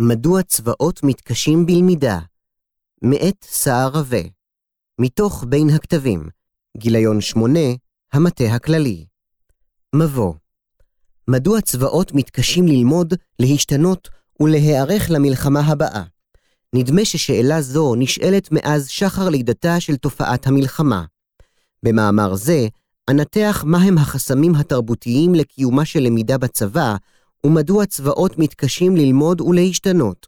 מדוע צבאות מתקשים בלמידה? מאת סער רווה. מתוך בין הכתבים. גיליון 8, המטה הכללי. מבוא מדוע צבאות מתקשים ללמוד, להשתנות ולהיערך למלחמה הבאה? נדמה ששאלה זו נשאלת מאז שחר לידתה של תופעת המלחמה. במאמר זה, אנתח מהם החסמים התרבותיים לקיומה של למידה בצבא, ומדוע צבאות מתקשים ללמוד ולהשתנות.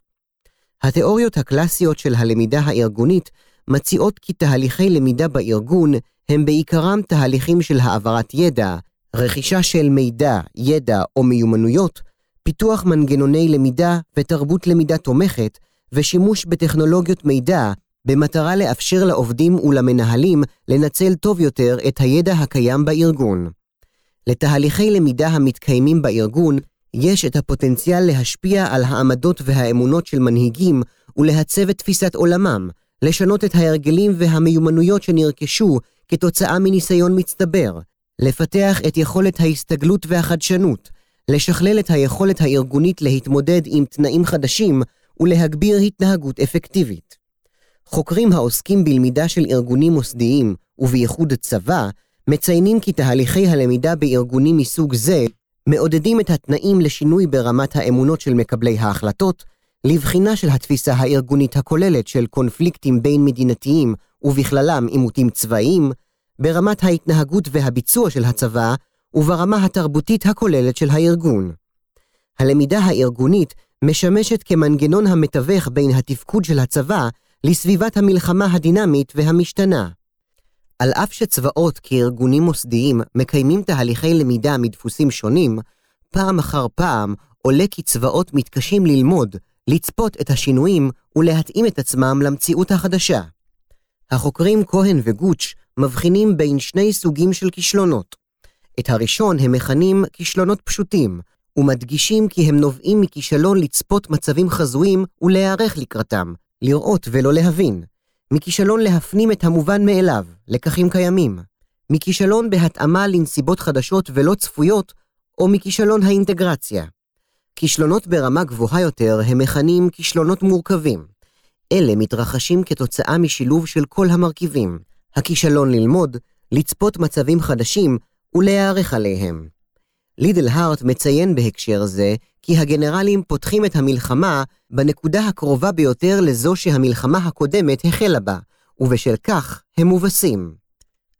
התיאוריות הקלאסיות של הלמידה הארגונית מציעות כי תהליכי למידה בארגון הם בעיקרם תהליכים של העברת ידע, רכישה של מידע, ידע או מיומנויות, פיתוח מנגנוני למידה ותרבות למידה תומכת, ושימוש בטכנולוגיות מידע במטרה לאפשר לעובדים ולמנהלים לנצל טוב יותר את הידע הקיים בארגון. לתהליכי למידה המתקיימים בארגון יש את הפוטנציאל להשפיע על העמדות והאמונות של מנהיגים ולעצב את תפיסת עולמם, לשנות את ההרגלים והמיומנויות שנרכשו כתוצאה מניסיון מצטבר, לפתח את יכולת ההסתגלות והחדשנות, לשכלל את היכולת הארגונית להתמודד עם תנאים חדשים ולהגביר התנהגות אפקטיבית. חוקרים העוסקים בלמידה של ארגונים מוסדיים, ובייחוד צבא, מציינים כי תהליכי הלמידה בארגונים מסוג זה מעודדים את התנאים לשינוי ברמת האמונות של מקבלי ההחלטות, לבחינה של התפיסה הארגונית הכוללת של קונפליקטים בין מדינתיים ובכללם עימותים צבאיים, ברמת ההתנהגות והביצוע של הצבא וברמה התרבותית הכוללת של הארגון. הלמידה הארגונית משמשת כמנגנון המתווך בין התפקוד של הצבא לסביבת המלחמה הדינמית והמשתנה. על אף שצבאות כארגונים מוסדיים מקיימים תהליכי למידה מדפוסים שונים, פעם אחר פעם עולה כי צבאות מתקשים ללמוד, לצפות את השינויים ולהתאים את עצמם למציאות החדשה. החוקרים כהן וגוץ' מבחינים בין שני סוגים של כישלונות. את הראשון הם מכנים כישלונות פשוטים, ומדגישים כי הם נובעים מכישלון לצפות מצבים חזויים ולהיערך לקראתם, לראות ולא להבין. מכישלון להפנים את המובן מאליו, לקחים קיימים. מכישלון בהתאמה לנסיבות חדשות ולא צפויות, או מכישלון האינטגרציה. כישלונות ברמה גבוהה יותר הם מכנים כישלונות מורכבים. אלה מתרחשים כתוצאה משילוב של כל המרכיבים, הכישלון ללמוד, לצפות מצבים חדשים ולהיערך עליהם. לידל הארט מציין בהקשר זה כי הגנרלים פותחים את המלחמה בנקודה הקרובה ביותר לזו שהמלחמה הקודמת החלה בה, ובשל כך הם מובסים.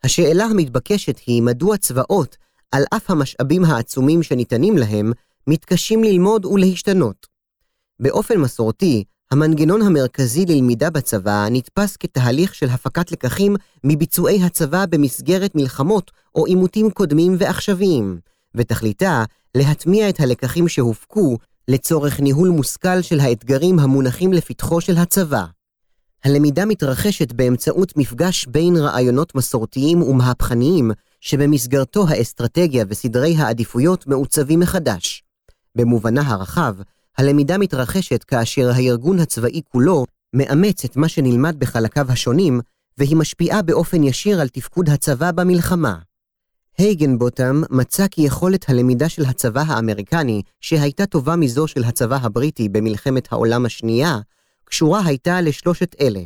השאלה המתבקשת היא מדוע צבאות, על אף המשאבים העצומים שניתנים להם, מתקשים ללמוד ולהשתנות. באופן מסורתי, המנגנון המרכזי ללמידה בצבא נתפס כתהליך של הפקת לקחים מביצועי הצבא במסגרת מלחמות או עימותים קודמים ועכשוויים, ותכליתה להטמיע את הלקחים שהופקו לצורך ניהול מושכל של האתגרים המונחים לפתחו של הצבא. הלמידה מתרחשת באמצעות מפגש בין רעיונות מסורתיים ומהפכניים, שבמסגרתו האסטרטגיה וסדרי העדיפויות מעוצבים מחדש. במובנה הרחב, הלמידה מתרחשת כאשר הארגון הצבאי כולו מאמץ את מה שנלמד בחלקיו השונים, והיא משפיעה באופן ישיר על תפקוד הצבא במלחמה. הייגנבוטם מצא כי יכולת הלמידה של הצבא האמריקני, שהייתה טובה מזו של הצבא הבריטי במלחמת העולם השנייה, קשורה הייתה לשלושת אלה.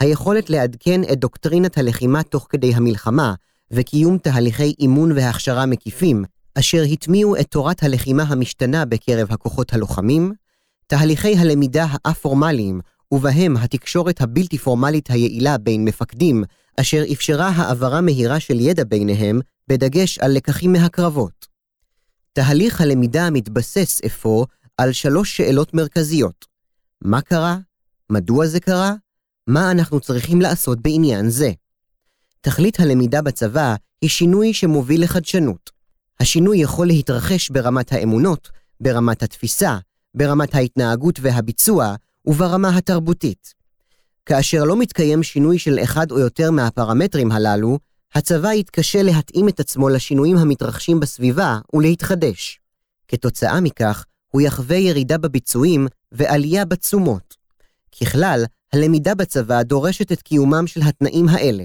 היכולת לעדכן את דוקטרינת הלחימה תוך כדי המלחמה, וקיום תהליכי אימון והכשרה מקיפים, אשר הטמיעו את תורת הלחימה המשתנה בקרב הכוחות הלוחמים, תהליכי הלמידה האפורמליים, ובהם התקשורת הבלתי פורמלית היעילה בין מפקדים, אשר אפשרה העברה מהירה של ידע ביניהם, בדגש על לקחים מהקרבות. תהליך הלמידה מתבסס אפוא על שלוש שאלות מרכזיות. מה קרה? מדוע זה קרה? מה אנחנו צריכים לעשות בעניין זה? תכלית הלמידה בצבא היא שינוי שמוביל לחדשנות. השינוי יכול להתרחש ברמת האמונות, ברמת התפיסה, ברמת ההתנהגות והביצוע וברמה התרבותית. כאשר לא מתקיים שינוי של אחד או יותר מהפרמטרים הללו, הצבא יתקשה להתאים את עצמו לשינויים המתרחשים בסביבה ולהתחדש. כתוצאה מכך, הוא יחווה ירידה בביצועים ועלייה בתשומות. ככלל, הלמידה בצבא דורשת את קיומם של התנאים האלה,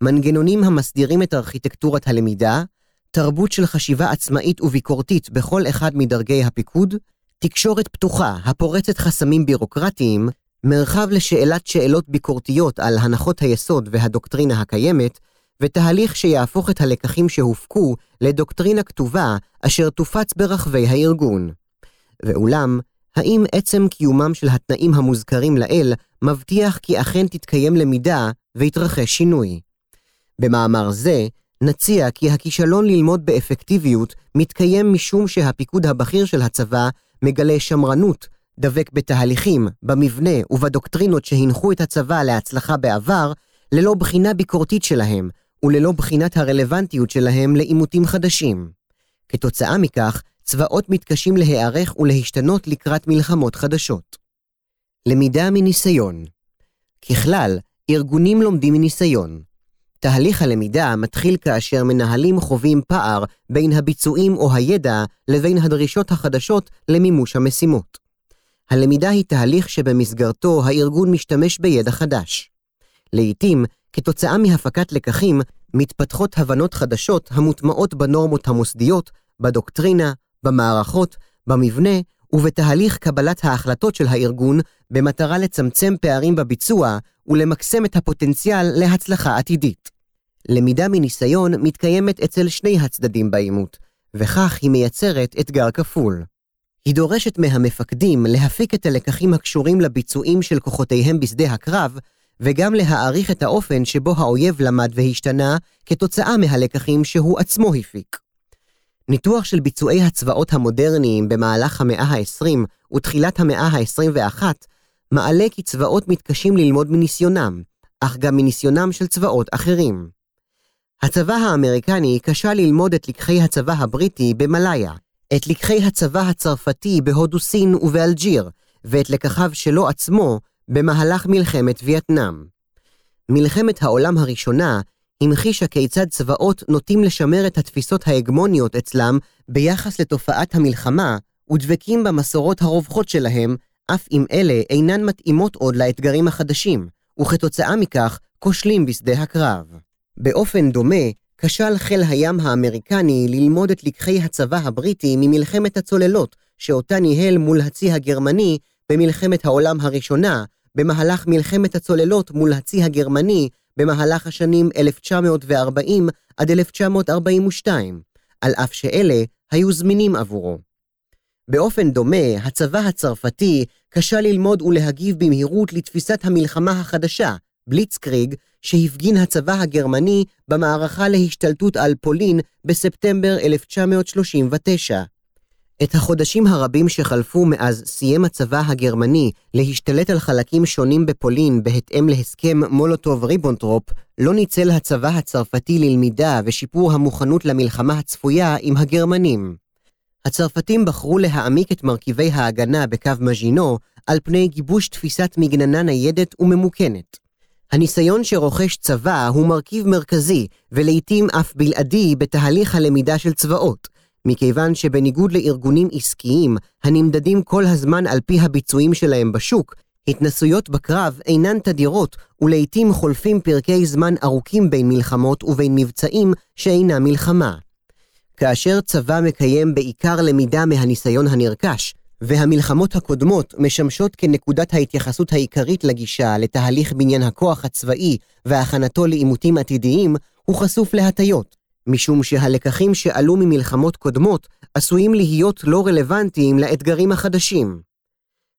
מנגנונים המסדירים את ארכיטקטורת הלמידה, תרבות של חשיבה עצמאית וביקורתית בכל אחד מדרגי הפיקוד, תקשורת פתוחה הפורצת חסמים בירוקרטיים, מרחב לשאלת שאלות ביקורתיות על הנחות היסוד והדוקטרינה הקיימת, ותהליך שיהפוך את הלקחים שהופקו לדוקטרינה כתובה אשר תופץ ברחבי הארגון. ואולם, האם עצם קיומם של התנאים המוזכרים לעיל מבטיח כי אכן תתקיים למידה ויתרחש שינוי? במאמר זה, נציע כי הכישלון ללמוד באפקטיביות מתקיים משום שהפיקוד הבכיר של הצבא מגלה שמרנות, דבק בתהליכים, במבנה ובדוקטרינות שהנחו את הצבא להצלחה בעבר, ללא בחינה ביקורתית שלהם, וללא בחינת הרלוונטיות שלהם לעימותים חדשים. כתוצאה מכך, צבאות מתקשים להיערך ולהשתנות לקראת מלחמות חדשות. למידה מניסיון ככלל, ארגונים לומדים מניסיון. תהליך הלמידה מתחיל כאשר מנהלים חווים פער בין הביצועים או הידע לבין הדרישות החדשות למימוש המשימות. הלמידה היא תהליך שבמסגרתו הארגון משתמש בידע חדש. לעתים, כתוצאה מהפקת לקחים, מתפתחות הבנות חדשות המוטמעות בנורמות המוסדיות, בדוקטרינה, במערכות, במבנה ובתהליך קבלת ההחלטות של הארגון במטרה לצמצם פערים בביצוע ולמקסם את הפוטנציאל להצלחה עתידית. למידה מניסיון מתקיימת אצל שני הצדדים בעימות, וכך היא מייצרת אתגר כפול. היא דורשת מהמפקדים להפיק את הלקחים הקשורים לביצועים של כוחותיהם בשדה הקרב, וגם להעריך את האופן שבו האויב למד והשתנה כתוצאה מהלקחים שהוא עצמו הפיק. ניתוח של ביצועי הצבאות המודרניים במהלך המאה ה-20 ותחילת המאה ה-21 מעלה כי צבאות מתקשים ללמוד מניסיונם, אך גם מניסיונם של צבאות אחרים. הצבא האמריקני קשה ללמוד את לקחי הצבא הבריטי במלאיה, את לקחי הצבא הצרפתי בהודו סין ובאלג'יר, ואת לקחיו שלו עצמו במהלך מלחמת וייטנאם. מלחמת העולם הראשונה המחישה כיצד צבאות נוטים לשמר את התפיסות ההגמוניות אצלם ביחס לתופעת המלחמה, ודבקים במסורות הרווחות שלהם, אף אם אלה אינן מתאימות עוד לאתגרים החדשים, וכתוצאה מכך כושלים בשדה הקרב. באופן דומה, כשל חיל הים האמריקני ללמוד את לקחי הצבא הבריטי ממלחמת הצוללות, שאותה ניהל מול הצי הגרמני במלחמת העולם הראשונה, במהלך מלחמת הצוללות מול הצי הגרמני במהלך השנים 1940 עד 1942, על אף שאלה היו זמינים עבורו. באופן דומה, הצבא הצרפתי קשה ללמוד ולהגיב במהירות לתפיסת המלחמה החדשה, בליצקריג, שהפגין הצבא הגרמני במערכה להשתלטות על פולין בספטמבר 1939. את החודשים הרבים שחלפו מאז סיים הצבא הגרמני להשתלט על חלקים שונים בפולין בהתאם להסכם מולוטוב-ריבונטרופ, לא ניצל הצבא הצרפתי ללמידה ושיפור המוכנות למלחמה הצפויה עם הגרמנים. הצרפתים בחרו להעמיק את מרכיבי ההגנה בקו מז'ינו על פני גיבוש תפיסת מגננה ניידת וממוכנת. הניסיון שרוכש צבא הוא מרכיב מרכזי, ולעיתים אף בלעדי, בתהליך הלמידה של צבאות, מכיוון שבניגוד לארגונים עסקיים, הנמדדים כל הזמן על פי הביצועים שלהם בשוק, התנסויות בקרב אינן תדירות, ולעיתים חולפים פרקי זמן ארוכים בין מלחמות ובין מבצעים שאינם מלחמה. כאשר צבא מקיים בעיקר למידה מהניסיון הנרכש, והמלחמות הקודמות משמשות כנקודת ההתייחסות העיקרית לגישה לתהליך בניין הכוח הצבאי והכנתו לעימותים עתידיים, הוא חשוף להטיות, משום שהלקחים שעלו ממלחמות קודמות עשויים להיות לא רלוונטיים לאתגרים החדשים.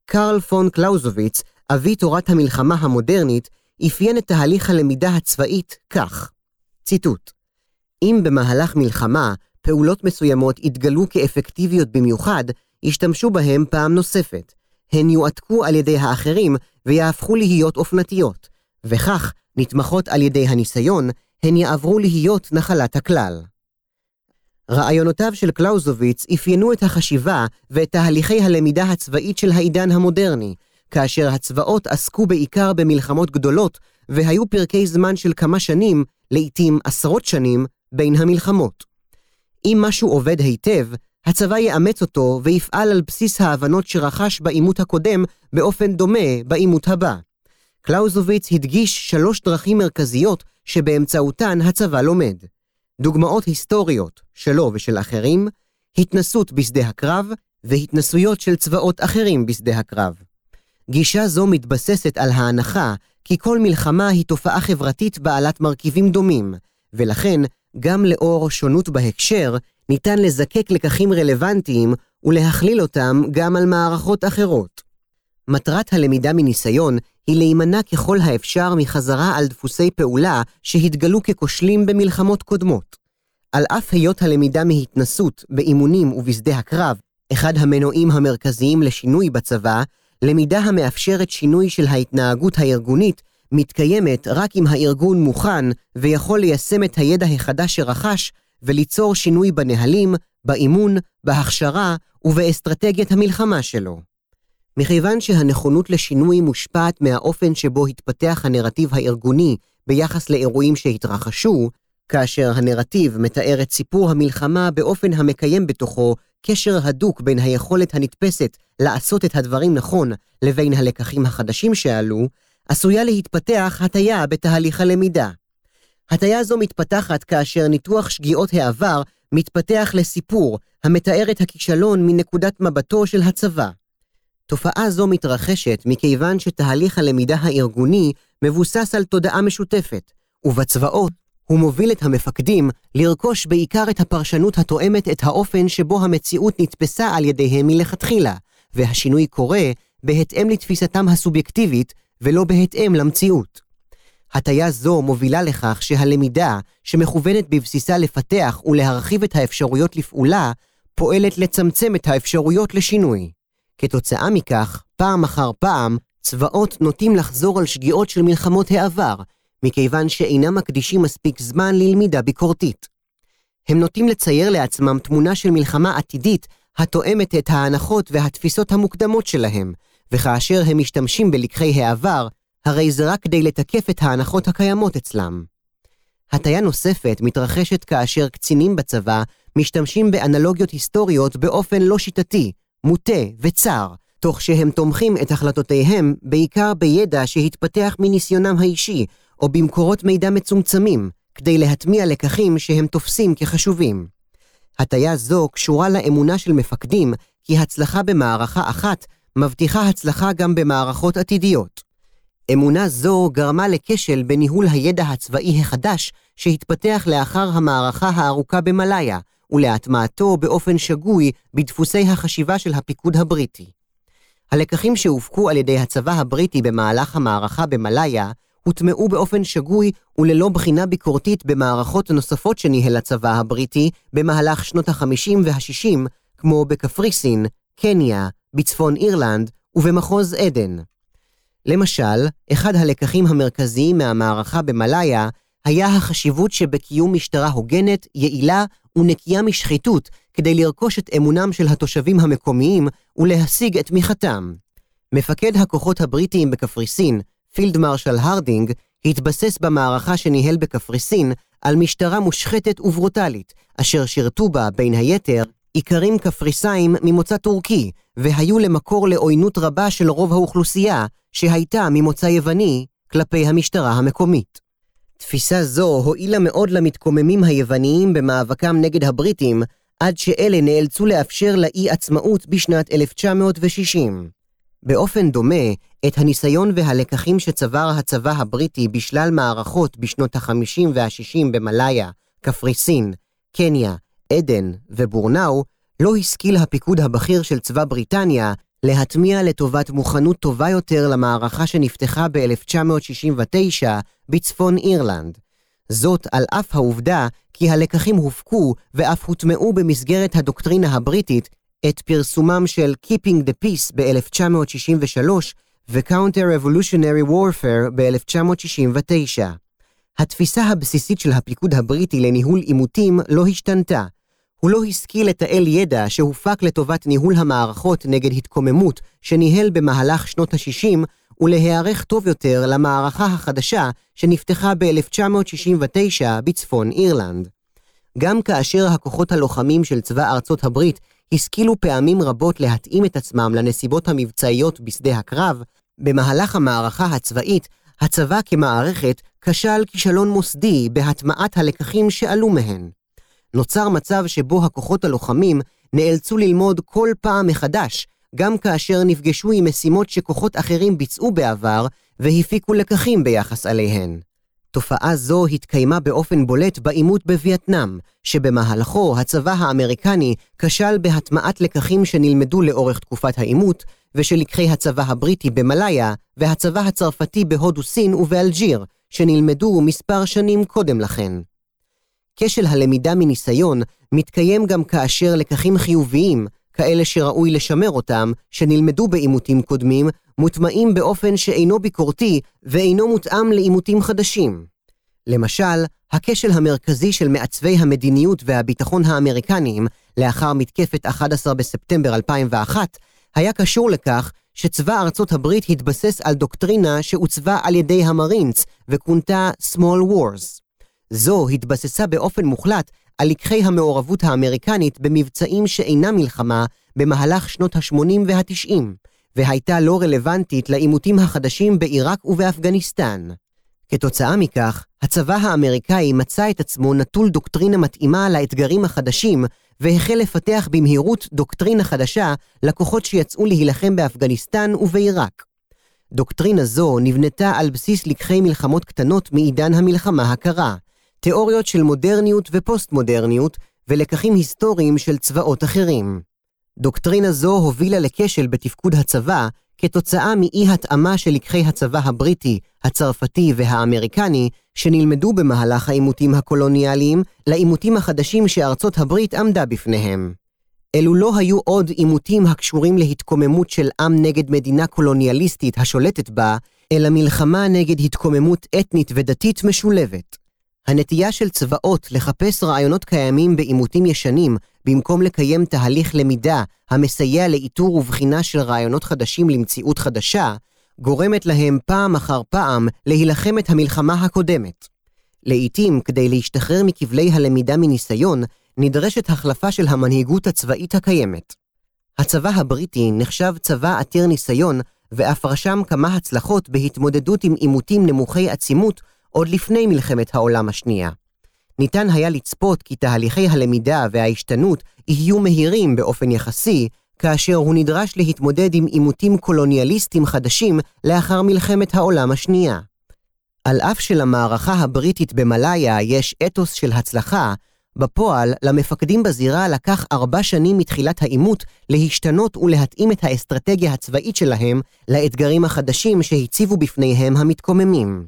קרל פון קלאוזוביץ, אבי תורת המלחמה המודרנית, אפיין את תהליך הלמידה הצבאית כך, ציטוט: אם במהלך מלחמה פעולות מסוימות יתגלו כאפקטיביות במיוחד, ישתמשו בהם פעם נוספת. הן יועתקו על ידי האחרים ויהפכו להיות אופנתיות, וכך, נתמכות על ידי הניסיון, הן יעברו להיות נחלת הכלל. רעיונותיו של קלאוזוביץ אפיינו את החשיבה ואת תהליכי הלמידה הצבאית של העידן המודרני, כאשר הצבאות עסקו בעיקר במלחמות גדולות, והיו פרקי זמן של כמה שנים, לעתים עשרות שנים, בין המלחמות. אם משהו עובד היטב, הצבא יאמץ אותו ויפעל על בסיס ההבנות שרכש בעימות הקודם באופן דומה בעימות הבא. קלאוזוביץ הדגיש שלוש דרכים מרכזיות שבאמצעותן הצבא לומד. דוגמאות היסטוריות, שלו ושל אחרים, התנסות בשדה הקרב, והתנסויות של צבאות אחרים בשדה הקרב. גישה זו מתבססת על ההנחה כי כל מלחמה היא תופעה חברתית בעלת מרכיבים דומים, ולכן, גם לאור שונות בהקשר, ניתן לזקק לקחים רלוונטיים ולהכליל אותם גם על מערכות אחרות. מטרת הלמידה מניסיון היא להימנע ככל האפשר מחזרה על דפוסי פעולה שהתגלו ככושלים במלחמות קודמות. על אף היות הלמידה מהתנסות, באימונים ובשדה הקרב, אחד המנועים המרכזיים לשינוי בצבא, למידה המאפשרת שינוי של ההתנהגות הארגונית מתקיימת רק אם הארגון מוכן ויכול ליישם את הידע החדש שרכש וליצור שינוי בנהלים, באימון, בהכשרה ובאסטרטגיית המלחמה שלו. מכיוון שהנכונות לשינוי מושפעת מהאופן שבו התפתח הנרטיב הארגוני ביחס לאירועים שהתרחשו, כאשר הנרטיב מתאר את סיפור המלחמה באופן המקיים בתוכו קשר הדוק בין היכולת הנתפסת לעשות את הדברים נכון לבין הלקחים החדשים שעלו, עשויה להתפתח הטיה בתהליך הלמידה. הטיה זו מתפתחת כאשר ניתוח שגיאות העבר מתפתח לסיפור המתאר את הכישלון מנקודת מבטו של הצבא. תופעה זו מתרחשת מכיוון שתהליך הלמידה הארגוני מבוסס על תודעה משותפת, ובצבאות הוא מוביל את המפקדים לרכוש בעיקר את הפרשנות התואמת את האופן שבו המציאות נתפסה על ידיהם מלכתחילה, והשינוי קורה בהתאם לתפיסתם הסובייקטיבית ולא בהתאם למציאות. הטיה זו מובילה לכך שהלמידה, שמכוונת בבסיסה לפתח ולהרחיב את האפשרויות לפעולה, פועלת לצמצם את האפשרויות לשינוי. כתוצאה מכך, פעם אחר פעם, צבאות נוטים לחזור על שגיאות של מלחמות העבר, מכיוון שאינם מקדישים מספיק זמן ללמידה ביקורתית. הם נוטים לצייר לעצמם תמונה של מלחמה עתידית התואמת את ההנחות והתפיסות המוקדמות שלהם, וכאשר הם משתמשים בלקחי העבר, הרי זה רק כדי לתקף את ההנחות הקיימות אצלם. הטיה נוספת מתרחשת כאשר קצינים בצבא משתמשים באנלוגיות היסטוריות באופן לא שיטתי, מוטה וצר, תוך שהם תומכים את החלטותיהם בעיקר בידע שהתפתח מניסיונם האישי, או במקורות מידע מצומצמים, כדי להטמיע לקחים שהם תופסים כחשובים. הטיה זו קשורה לאמונה של מפקדים כי הצלחה במערכה אחת מבטיחה הצלחה גם במערכות עתידיות. אמונה זו גרמה לכשל בניהול הידע הצבאי החדש שהתפתח לאחר המערכה הארוכה במלאיה, ולהטמעתו באופן שגוי בדפוסי החשיבה של הפיקוד הבריטי. הלקחים שהופקו על ידי הצבא הבריטי במהלך המערכה במלאיה הוטמעו באופן שגוי וללא בחינה ביקורתית במערכות נוספות שניהל הצבא הבריטי במהלך שנות ה-50 וה-60, כמו בקפריסין, קניה, בצפון אירלנד ובמחוז עדן. למשל, אחד הלקחים המרכזיים מהמערכה במלאיה היה החשיבות שבקיום משטרה הוגנת, יעילה ונקייה משחיתות כדי לרכוש את אמונם של התושבים המקומיים ולהשיג את תמיכתם. מפקד הכוחות הבריטיים בקפריסין, פילד מרשל הרדינג, התבסס במערכה שניהל בקפריסין על משטרה מושחתת וברוטלית, אשר שירתו בה, בין היתר, איכרים קפריסאים ממוצא טורקי, והיו למקור לעוינות רבה של רוב האוכלוסייה, שהייתה ממוצא יווני, כלפי המשטרה המקומית. תפיסה זו הועילה מאוד למתקוממים היווניים במאבקם נגד הבריטים, עד שאלה נאלצו לאפשר לאי עצמאות בשנת 1960. באופן דומה, את הניסיון והלקחים שצבר הצבא הבריטי בשלל מערכות בשנות ה-50 וה-60 במלאיה, קפריסין, קניה, עדן ובורנאו, לא השכיל הפיקוד הבכיר של צבא בריטניה להטמיע לטובת מוכנות טובה יותר למערכה שנפתחה ב-1969 בצפון אירלנד. זאת על אף העובדה כי הלקחים הופקו ואף הוטמעו במסגרת הדוקטרינה הבריטית את פרסומם של Keeping the Peace ב-1963 ו-Counter-Revolutionary Warfare ב-1969. התפיסה הבסיסית של הפיקוד הבריטי לניהול עימותים לא השתנתה. הוא לא השכיל לתעל ידע שהופק לטובת ניהול המערכות נגד התקוממות שניהל במהלך שנות ה-60 ולהיערך טוב יותר למערכה החדשה שנפתחה ב-1969 בצפון אירלנד. גם כאשר הכוחות הלוחמים של צבא ארצות הברית השכילו פעמים רבות להתאים את עצמם לנסיבות המבצעיות בשדה הקרב, במהלך המערכה הצבאית, הצבא כמערכת כשל כישלון מוסדי בהטמעת הלקחים שעלו מהן. נוצר מצב שבו הכוחות הלוחמים נאלצו ללמוד כל פעם מחדש, גם כאשר נפגשו עם משימות שכוחות אחרים ביצעו בעבר והפיקו לקחים ביחס עליהן. תופעה זו התקיימה באופן בולט בעימות בווייטנאם, שבמהלכו הצבא האמריקני כשל בהטמעת לקחים שנלמדו לאורך תקופת העימות, ושלקחי הצבא הבריטי במלאיה והצבא הצרפתי בהודו סין ובאלג'יר, שנלמדו מספר שנים קודם לכן. כשל הלמידה מניסיון מתקיים גם כאשר לקחים חיוביים, כאלה שראוי לשמר אותם, שנלמדו בעימותים קודמים, מוטמעים באופן שאינו ביקורתי ואינו מותאם לעימותים חדשים. למשל, הכשל המרכזי של מעצבי המדיניות והביטחון האמריקניים לאחר מתקפת 11 בספטמבר 2001 היה קשור לכך שצבא ארצות הברית התבסס על דוקטרינה שעוצבה על ידי המרינס וכונתה Small Wars. זו התבססה באופן מוחלט על לקחי המעורבות האמריקנית במבצעים שאינם מלחמה במהלך שנות ה-80 וה-90, והייתה לא רלוונטית לעימותים החדשים בעיראק ובאפגניסטן. כתוצאה מכך, הצבא האמריקאי מצא את עצמו נטול דוקטרינה מתאימה לאתגרים החדשים, והחל לפתח במהירות דוקטרינה חדשה לכוחות שיצאו להילחם באפגניסטן ובעיראק. דוקטרינה זו נבנתה על בסיס לקחי מלחמות קטנות מעידן המלחמה הקרה, תיאוריות של מודרניות ופוסט-מודרניות, ולקחים היסטוריים של צבאות אחרים. דוקטרינה זו הובילה לכשל בתפקוד הצבא, כתוצאה מאי-התאמה של לקחי הצבא הבריטי, הצרפתי והאמריקני, שנלמדו במהלך העימותים הקולוניאליים, לעימותים החדשים שארצות הברית עמדה בפניהם. אלו לא היו עוד עימותים הקשורים להתקוממות של עם נגד מדינה קולוניאליסטית השולטת בה, אלא מלחמה נגד התקוממות אתנית ודתית משולבת. הנטייה של צבאות לחפש רעיונות קיימים בעימותים ישנים, במקום לקיים תהליך למידה המסייע לאיתור ובחינה של רעיונות חדשים למציאות חדשה, גורמת להם פעם אחר פעם להילחם את המלחמה הקודמת. לעתים, כדי להשתחרר מכבלי הלמידה מניסיון, נדרשת החלפה של המנהיגות הצבאית הקיימת. הצבא הבריטי נחשב צבא עתיר ניסיון, ואף רשם כמה הצלחות בהתמודדות עם עימותים נמוכי עצימות עוד לפני מלחמת העולם השנייה. ניתן היה לצפות כי תהליכי הלמידה וההשתנות יהיו מהירים באופן יחסי, כאשר הוא נדרש להתמודד עם עימותים קולוניאליסטיים חדשים לאחר מלחמת העולם השנייה. על אף שלמערכה הבריטית במלאיה יש אתוס של הצלחה, בפועל, למפקדים בזירה לקח ארבע שנים מתחילת העימות להשתנות ולהתאים את האסטרטגיה הצבאית שלהם לאתגרים החדשים שהציבו בפניהם המתקוממים.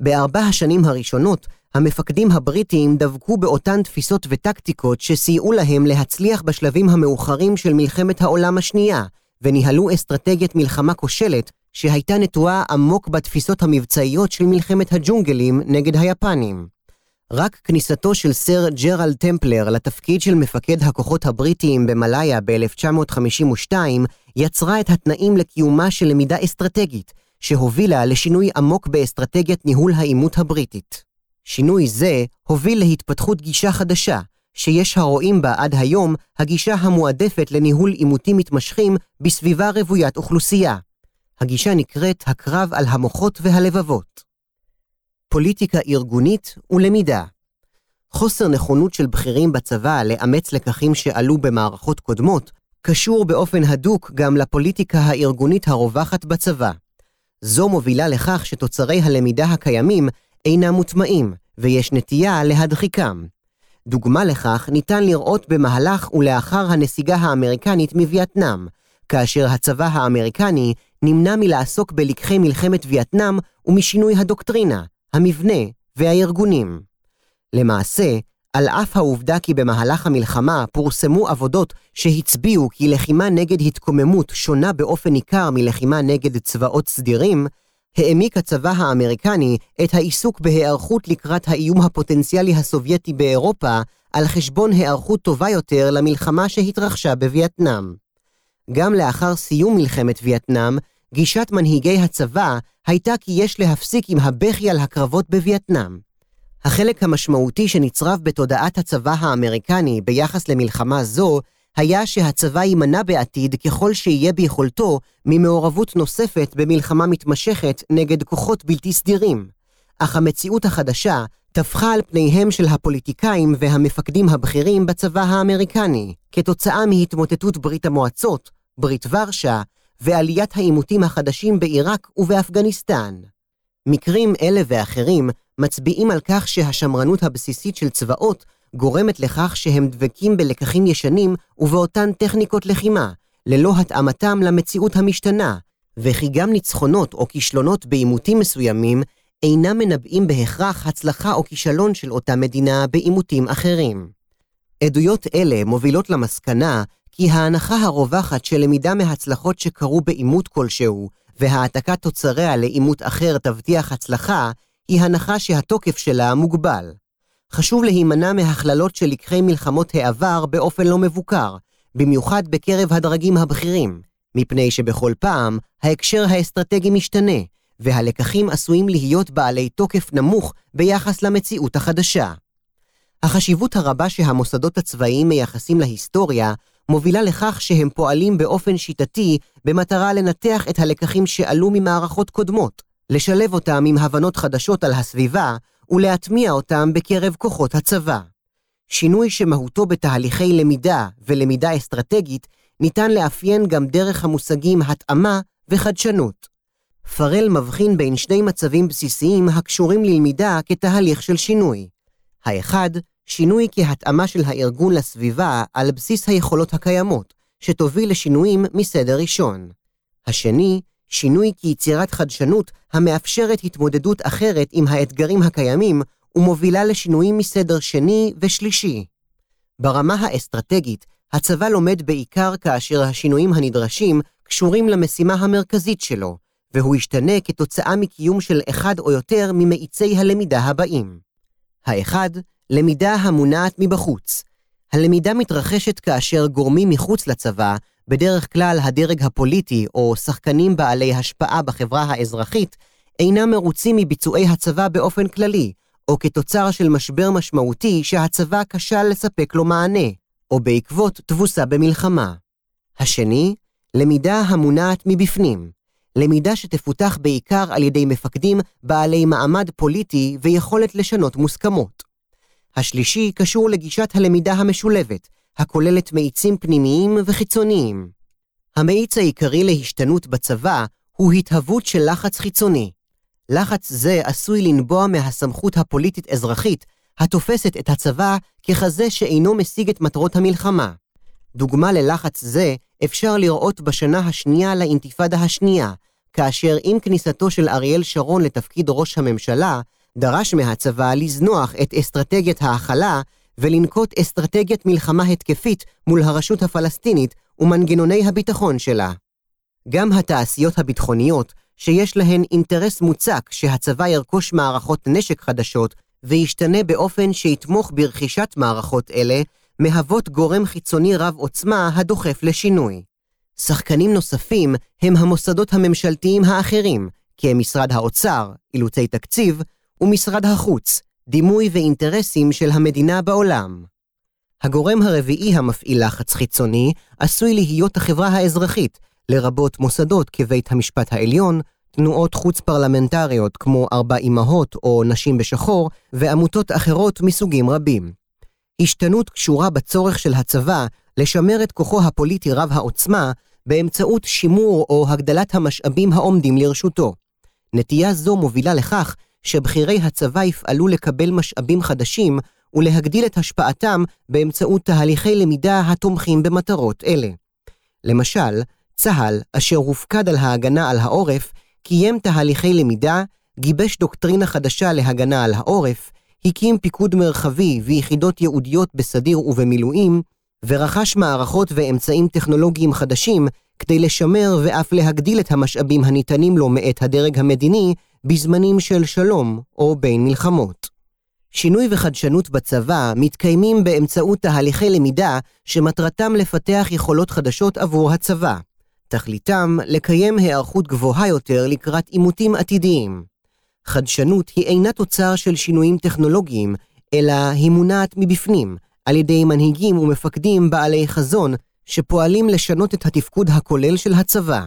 בארבע השנים הראשונות, המפקדים הבריטים דבקו באותן תפיסות וטקטיקות שסייעו להם להצליח בשלבים המאוחרים של מלחמת העולם השנייה, וניהלו אסטרטגיית מלחמה כושלת שהייתה נטועה עמוק בתפיסות המבצעיות של מלחמת הג'ונגלים נגד היפנים. רק כניסתו של סר ג'רלד טמפלר לתפקיד של מפקד הכוחות הבריטיים במלאיה ב-1952 יצרה את התנאים לקיומה של למידה אסטרטגית, שהובילה לשינוי עמוק באסטרטגיית ניהול העימות הבריטית. שינוי זה הוביל להתפתחות גישה חדשה, שיש הרואים בה עד היום הגישה המועדפת לניהול עימותים מתמשכים בסביבה רוויית אוכלוסייה. הגישה נקראת הקרב על המוחות והלבבות. פוליטיקה ארגונית ולמידה חוסר נכונות של בכירים בצבא לאמץ לקחים שעלו במערכות קודמות, קשור באופן הדוק גם לפוליטיקה הארגונית הרווחת בצבא. זו מובילה לכך שתוצרי הלמידה הקיימים אינם מוטמעים, ויש נטייה להדחיקם. דוגמה לכך ניתן לראות במהלך ולאחר הנסיגה האמריקנית מווייטנאם, כאשר הצבא האמריקני נמנע מלעסוק בלקחי מלחמת וייטנאם ומשינוי הדוקטרינה, המבנה והארגונים. למעשה, על אף העובדה כי במהלך המלחמה פורסמו עבודות שהצביעו כי לחימה נגד התקוממות שונה באופן ניכר מלחימה נגד צבאות סדירים, העמיק הצבא האמריקני את העיסוק בהיערכות לקראת האיום הפוטנציאלי הסובייטי באירופה על חשבון היערכות טובה יותר למלחמה שהתרחשה בווייטנאם. גם לאחר סיום מלחמת וייטנאם, גישת מנהיגי הצבא הייתה כי יש להפסיק עם הבכי על הקרבות בווייטנאם. החלק המשמעותי שנצרב בתודעת הצבא האמריקני ביחס למלחמה זו, היה שהצבא יימנע בעתיד ככל שיהיה ביכולתו ממעורבות נוספת במלחמה מתמשכת נגד כוחות בלתי סדירים. אך המציאות החדשה טפחה על פניהם של הפוליטיקאים והמפקדים הבכירים בצבא האמריקני, כתוצאה מהתמוטטות ברית המועצות, ברית ורשה, ועליית העימותים החדשים בעיראק ובאפגניסטן. מקרים אלה ואחרים מצביעים על כך שהשמרנות הבסיסית של צבאות גורמת לכך שהם דבקים בלקחים ישנים ובאותן טכניקות לחימה, ללא התאמתם למציאות המשתנה, וכי גם ניצחונות או כישלונות בעימותים מסוימים אינם מנבאים בהכרח הצלחה או כישלון של אותה מדינה בעימותים אחרים. עדויות אלה מובילות למסקנה כי ההנחה הרווחת של למידה מהצלחות שקרו בעימות כלשהו, והעתקת תוצריה לעימות אחר תבטיח הצלחה, היא הנחה שהתוקף שלה מוגבל. חשוב להימנע מהכללות של לקחי מלחמות העבר באופן לא מבוקר, במיוחד בקרב הדרגים הבכירים, מפני שבכל פעם ההקשר האסטרטגי משתנה, והלקחים עשויים להיות בעלי תוקף נמוך ביחס למציאות החדשה. החשיבות הרבה שהמוסדות הצבאיים מייחסים להיסטוריה מובילה לכך שהם פועלים באופן שיטתי במטרה לנתח את הלקחים שעלו ממערכות קודמות, לשלב אותם עם הבנות חדשות על הסביבה ולהטמיע אותם בקרב כוחות הצבא. שינוי שמהותו בתהליכי למידה ולמידה אסטרטגית ניתן לאפיין גם דרך המושגים התאמה וחדשנות. פרל מבחין בין שני מצבים בסיסיים הקשורים ללמידה כתהליך של שינוי. האחד, שינוי כהתאמה של הארגון לסביבה על בסיס היכולות הקיימות, שתוביל לשינויים מסדר ראשון. השני, שינוי כיצירת חדשנות המאפשרת התמודדות אחרת עם האתגרים הקיימים ומובילה לשינויים מסדר שני ושלישי. ברמה האסטרטגית, הצבא לומד בעיקר כאשר השינויים הנדרשים קשורים למשימה המרכזית שלו, והוא ישתנה כתוצאה מקיום של אחד או יותר ממאיצי הלמידה הבאים. האחד, למידה המונעת מבחוץ. הלמידה מתרחשת כאשר גורמים מחוץ לצבא, בדרך כלל הדרג הפוליטי או שחקנים בעלי השפעה בחברה האזרחית, אינם מרוצים מביצועי הצבא באופן כללי, או כתוצר של משבר משמעותי שהצבא כשל לספק לו מענה, או בעקבות תבוסה במלחמה. השני, למידה המונעת מבפנים. למידה שתפותח בעיקר על ידי מפקדים בעלי מעמד פוליטי ויכולת לשנות מוסכמות. השלישי קשור לגישת הלמידה המשולבת, הכוללת מאיצים פנימיים וחיצוניים. המאיץ העיקרי להשתנות בצבא הוא התהוות של לחץ חיצוני. לחץ זה עשוי לנבוע מהסמכות הפוליטית-אזרחית, התופסת את הצבא ככזה שאינו משיג את מטרות המלחמה. דוגמה ללחץ זה אפשר לראות בשנה השנייה לאינתיפאדה השנייה, כאשר עם כניסתו של אריאל שרון לתפקיד ראש הממשלה, דרש מהצבא לזנוח את אסטרטגיית ההכלה ולנקוט אסטרטגיית מלחמה התקפית מול הרשות הפלסטינית ומנגנוני הביטחון שלה. גם התעשיות הביטחוניות, שיש להן אינטרס מוצק שהצבא ירכוש מערכות נשק חדשות וישתנה באופן שיתמוך ברכישת מערכות אלה, מהוות גורם חיצוני רב עוצמה הדוחף לשינוי. שחקנים נוספים הם המוסדות הממשלתיים האחרים, כמשרד האוצר, אילוצי תקציב, ומשרד החוץ, דימוי ואינטרסים של המדינה בעולם. הגורם הרביעי המפעיל לחץ חיצוני עשוי להיות החברה האזרחית, לרבות מוסדות כבית המשפט העליון, תנועות חוץ פרלמנטריות כמו ארבע אמהות או נשים בשחור, ועמותות אחרות מסוגים רבים. השתנות קשורה בצורך של הצבא לשמר את כוחו הפוליטי רב העוצמה באמצעות שימור או הגדלת המשאבים העומדים לרשותו. נטייה זו מובילה לכך שבכירי הצבא יפעלו לקבל משאבים חדשים ולהגדיל את השפעתם באמצעות תהליכי למידה התומכים במטרות אלה. למשל, צה"ל, אשר הופקד על ההגנה על העורף, קיים תהליכי למידה, גיבש דוקטרינה חדשה להגנה על העורף, הקים פיקוד מרחבי ויחידות ייעודיות בסדיר ובמילואים, ורכש מערכות ואמצעים טכנולוגיים חדשים כדי לשמר ואף להגדיל את המשאבים הניתנים לו מאת הדרג המדיני בזמנים של שלום או בין מלחמות. שינוי וחדשנות בצבא מתקיימים באמצעות תהליכי למידה שמטרתם לפתח יכולות חדשות עבור הצבא. תכליתם לקיים היערכות גבוהה יותר לקראת עימותים עתידיים. חדשנות היא אינה תוצר של שינויים טכנולוגיים, אלא היא מונעת מבפנים, על ידי מנהיגים ומפקדים בעלי חזון, שפועלים לשנות את התפקוד הכולל של הצבא.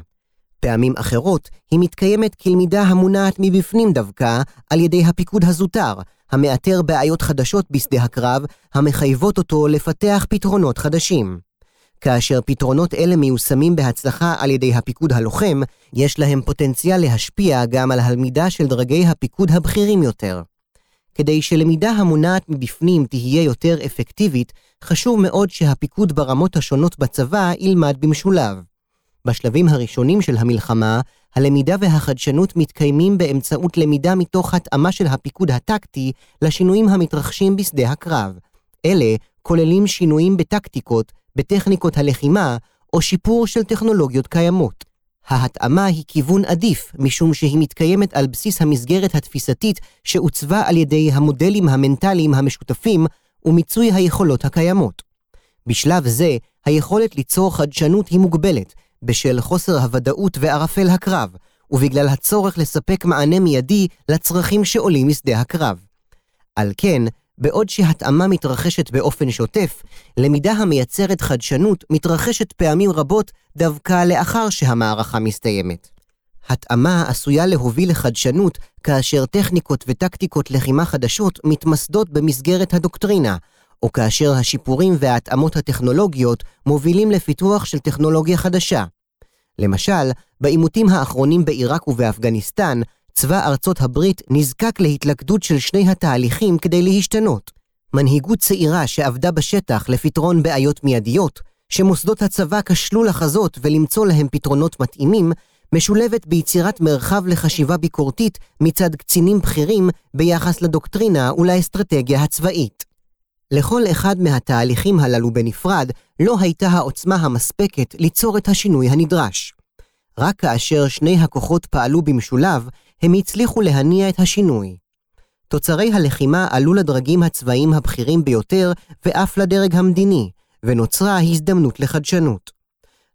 פעמים אחרות היא מתקיימת כלמידה המונעת מבפנים דווקא על ידי הפיקוד הזוטר, המאתר בעיות חדשות בשדה הקרב, המחייבות אותו לפתח פתרונות חדשים. כאשר פתרונות אלה מיושמים בהצלחה על ידי הפיקוד הלוחם, יש להם פוטנציאל להשפיע גם על הלמידה של דרגי הפיקוד הבכירים יותר. כדי שלמידה המונעת מבפנים תהיה יותר אפקטיבית, חשוב מאוד שהפיקוד ברמות השונות בצבא ילמד במשולב. בשלבים הראשונים של המלחמה, הלמידה והחדשנות מתקיימים באמצעות למידה מתוך התאמה של הפיקוד הטקטי לשינויים המתרחשים בשדה הקרב. אלה כוללים שינויים בטקטיקות, בטכניקות הלחימה, או שיפור של טכנולוגיות קיימות. ההתאמה היא כיוון עדיף, משום שהיא מתקיימת על בסיס המסגרת התפיסתית שעוצבה על ידי המודלים המנטליים המשותפים ומיצוי היכולות הקיימות. בשלב זה, היכולת ליצור חדשנות היא מוגבלת, בשל חוסר הוודאות וערפל הקרב, ובגלל הצורך לספק מענה מיידי לצרכים שעולים משדה הקרב. על כן, בעוד שהתאמה מתרחשת באופן שוטף, למידה המייצרת חדשנות מתרחשת פעמים רבות דווקא לאחר שהמערכה מסתיימת. התאמה עשויה להוביל לחדשנות כאשר טכניקות וטקטיקות לחימה חדשות מתמסדות במסגרת הדוקטרינה, או כאשר השיפורים וההתאמות הטכנולוגיות מובילים לפיתוח של טכנולוגיה חדשה. למשל, בעימותים האחרונים בעיראק ובאפגניסטן, צבא ארצות הברית נזקק להתלכדות של שני התהליכים כדי להשתנות. מנהיגות צעירה שעבדה בשטח לפתרון בעיות מיידיות, שמוסדות הצבא כשלו לחזות ולמצוא להם פתרונות מתאימים, משולבת ביצירת מרחב לחשיבה ביקורתית מצד קצינים בכירים ביחס לדוקטרינה ולאסטרטגיה הצבאית. לכל אחד מהתהליכים הללו בנפרד לא הייתה העוצמה המספקת ליצור את השינוי הנדרש. רק כאשר שני הכוחות פעלו במשולב, הם הצליחו להניע את השינוי. תוצרי הלחימה עלו לדרגים הצבאיים הבכירים ביותר ואף לדרג המדיני, ונוצרה הזדמנות לחדשנות.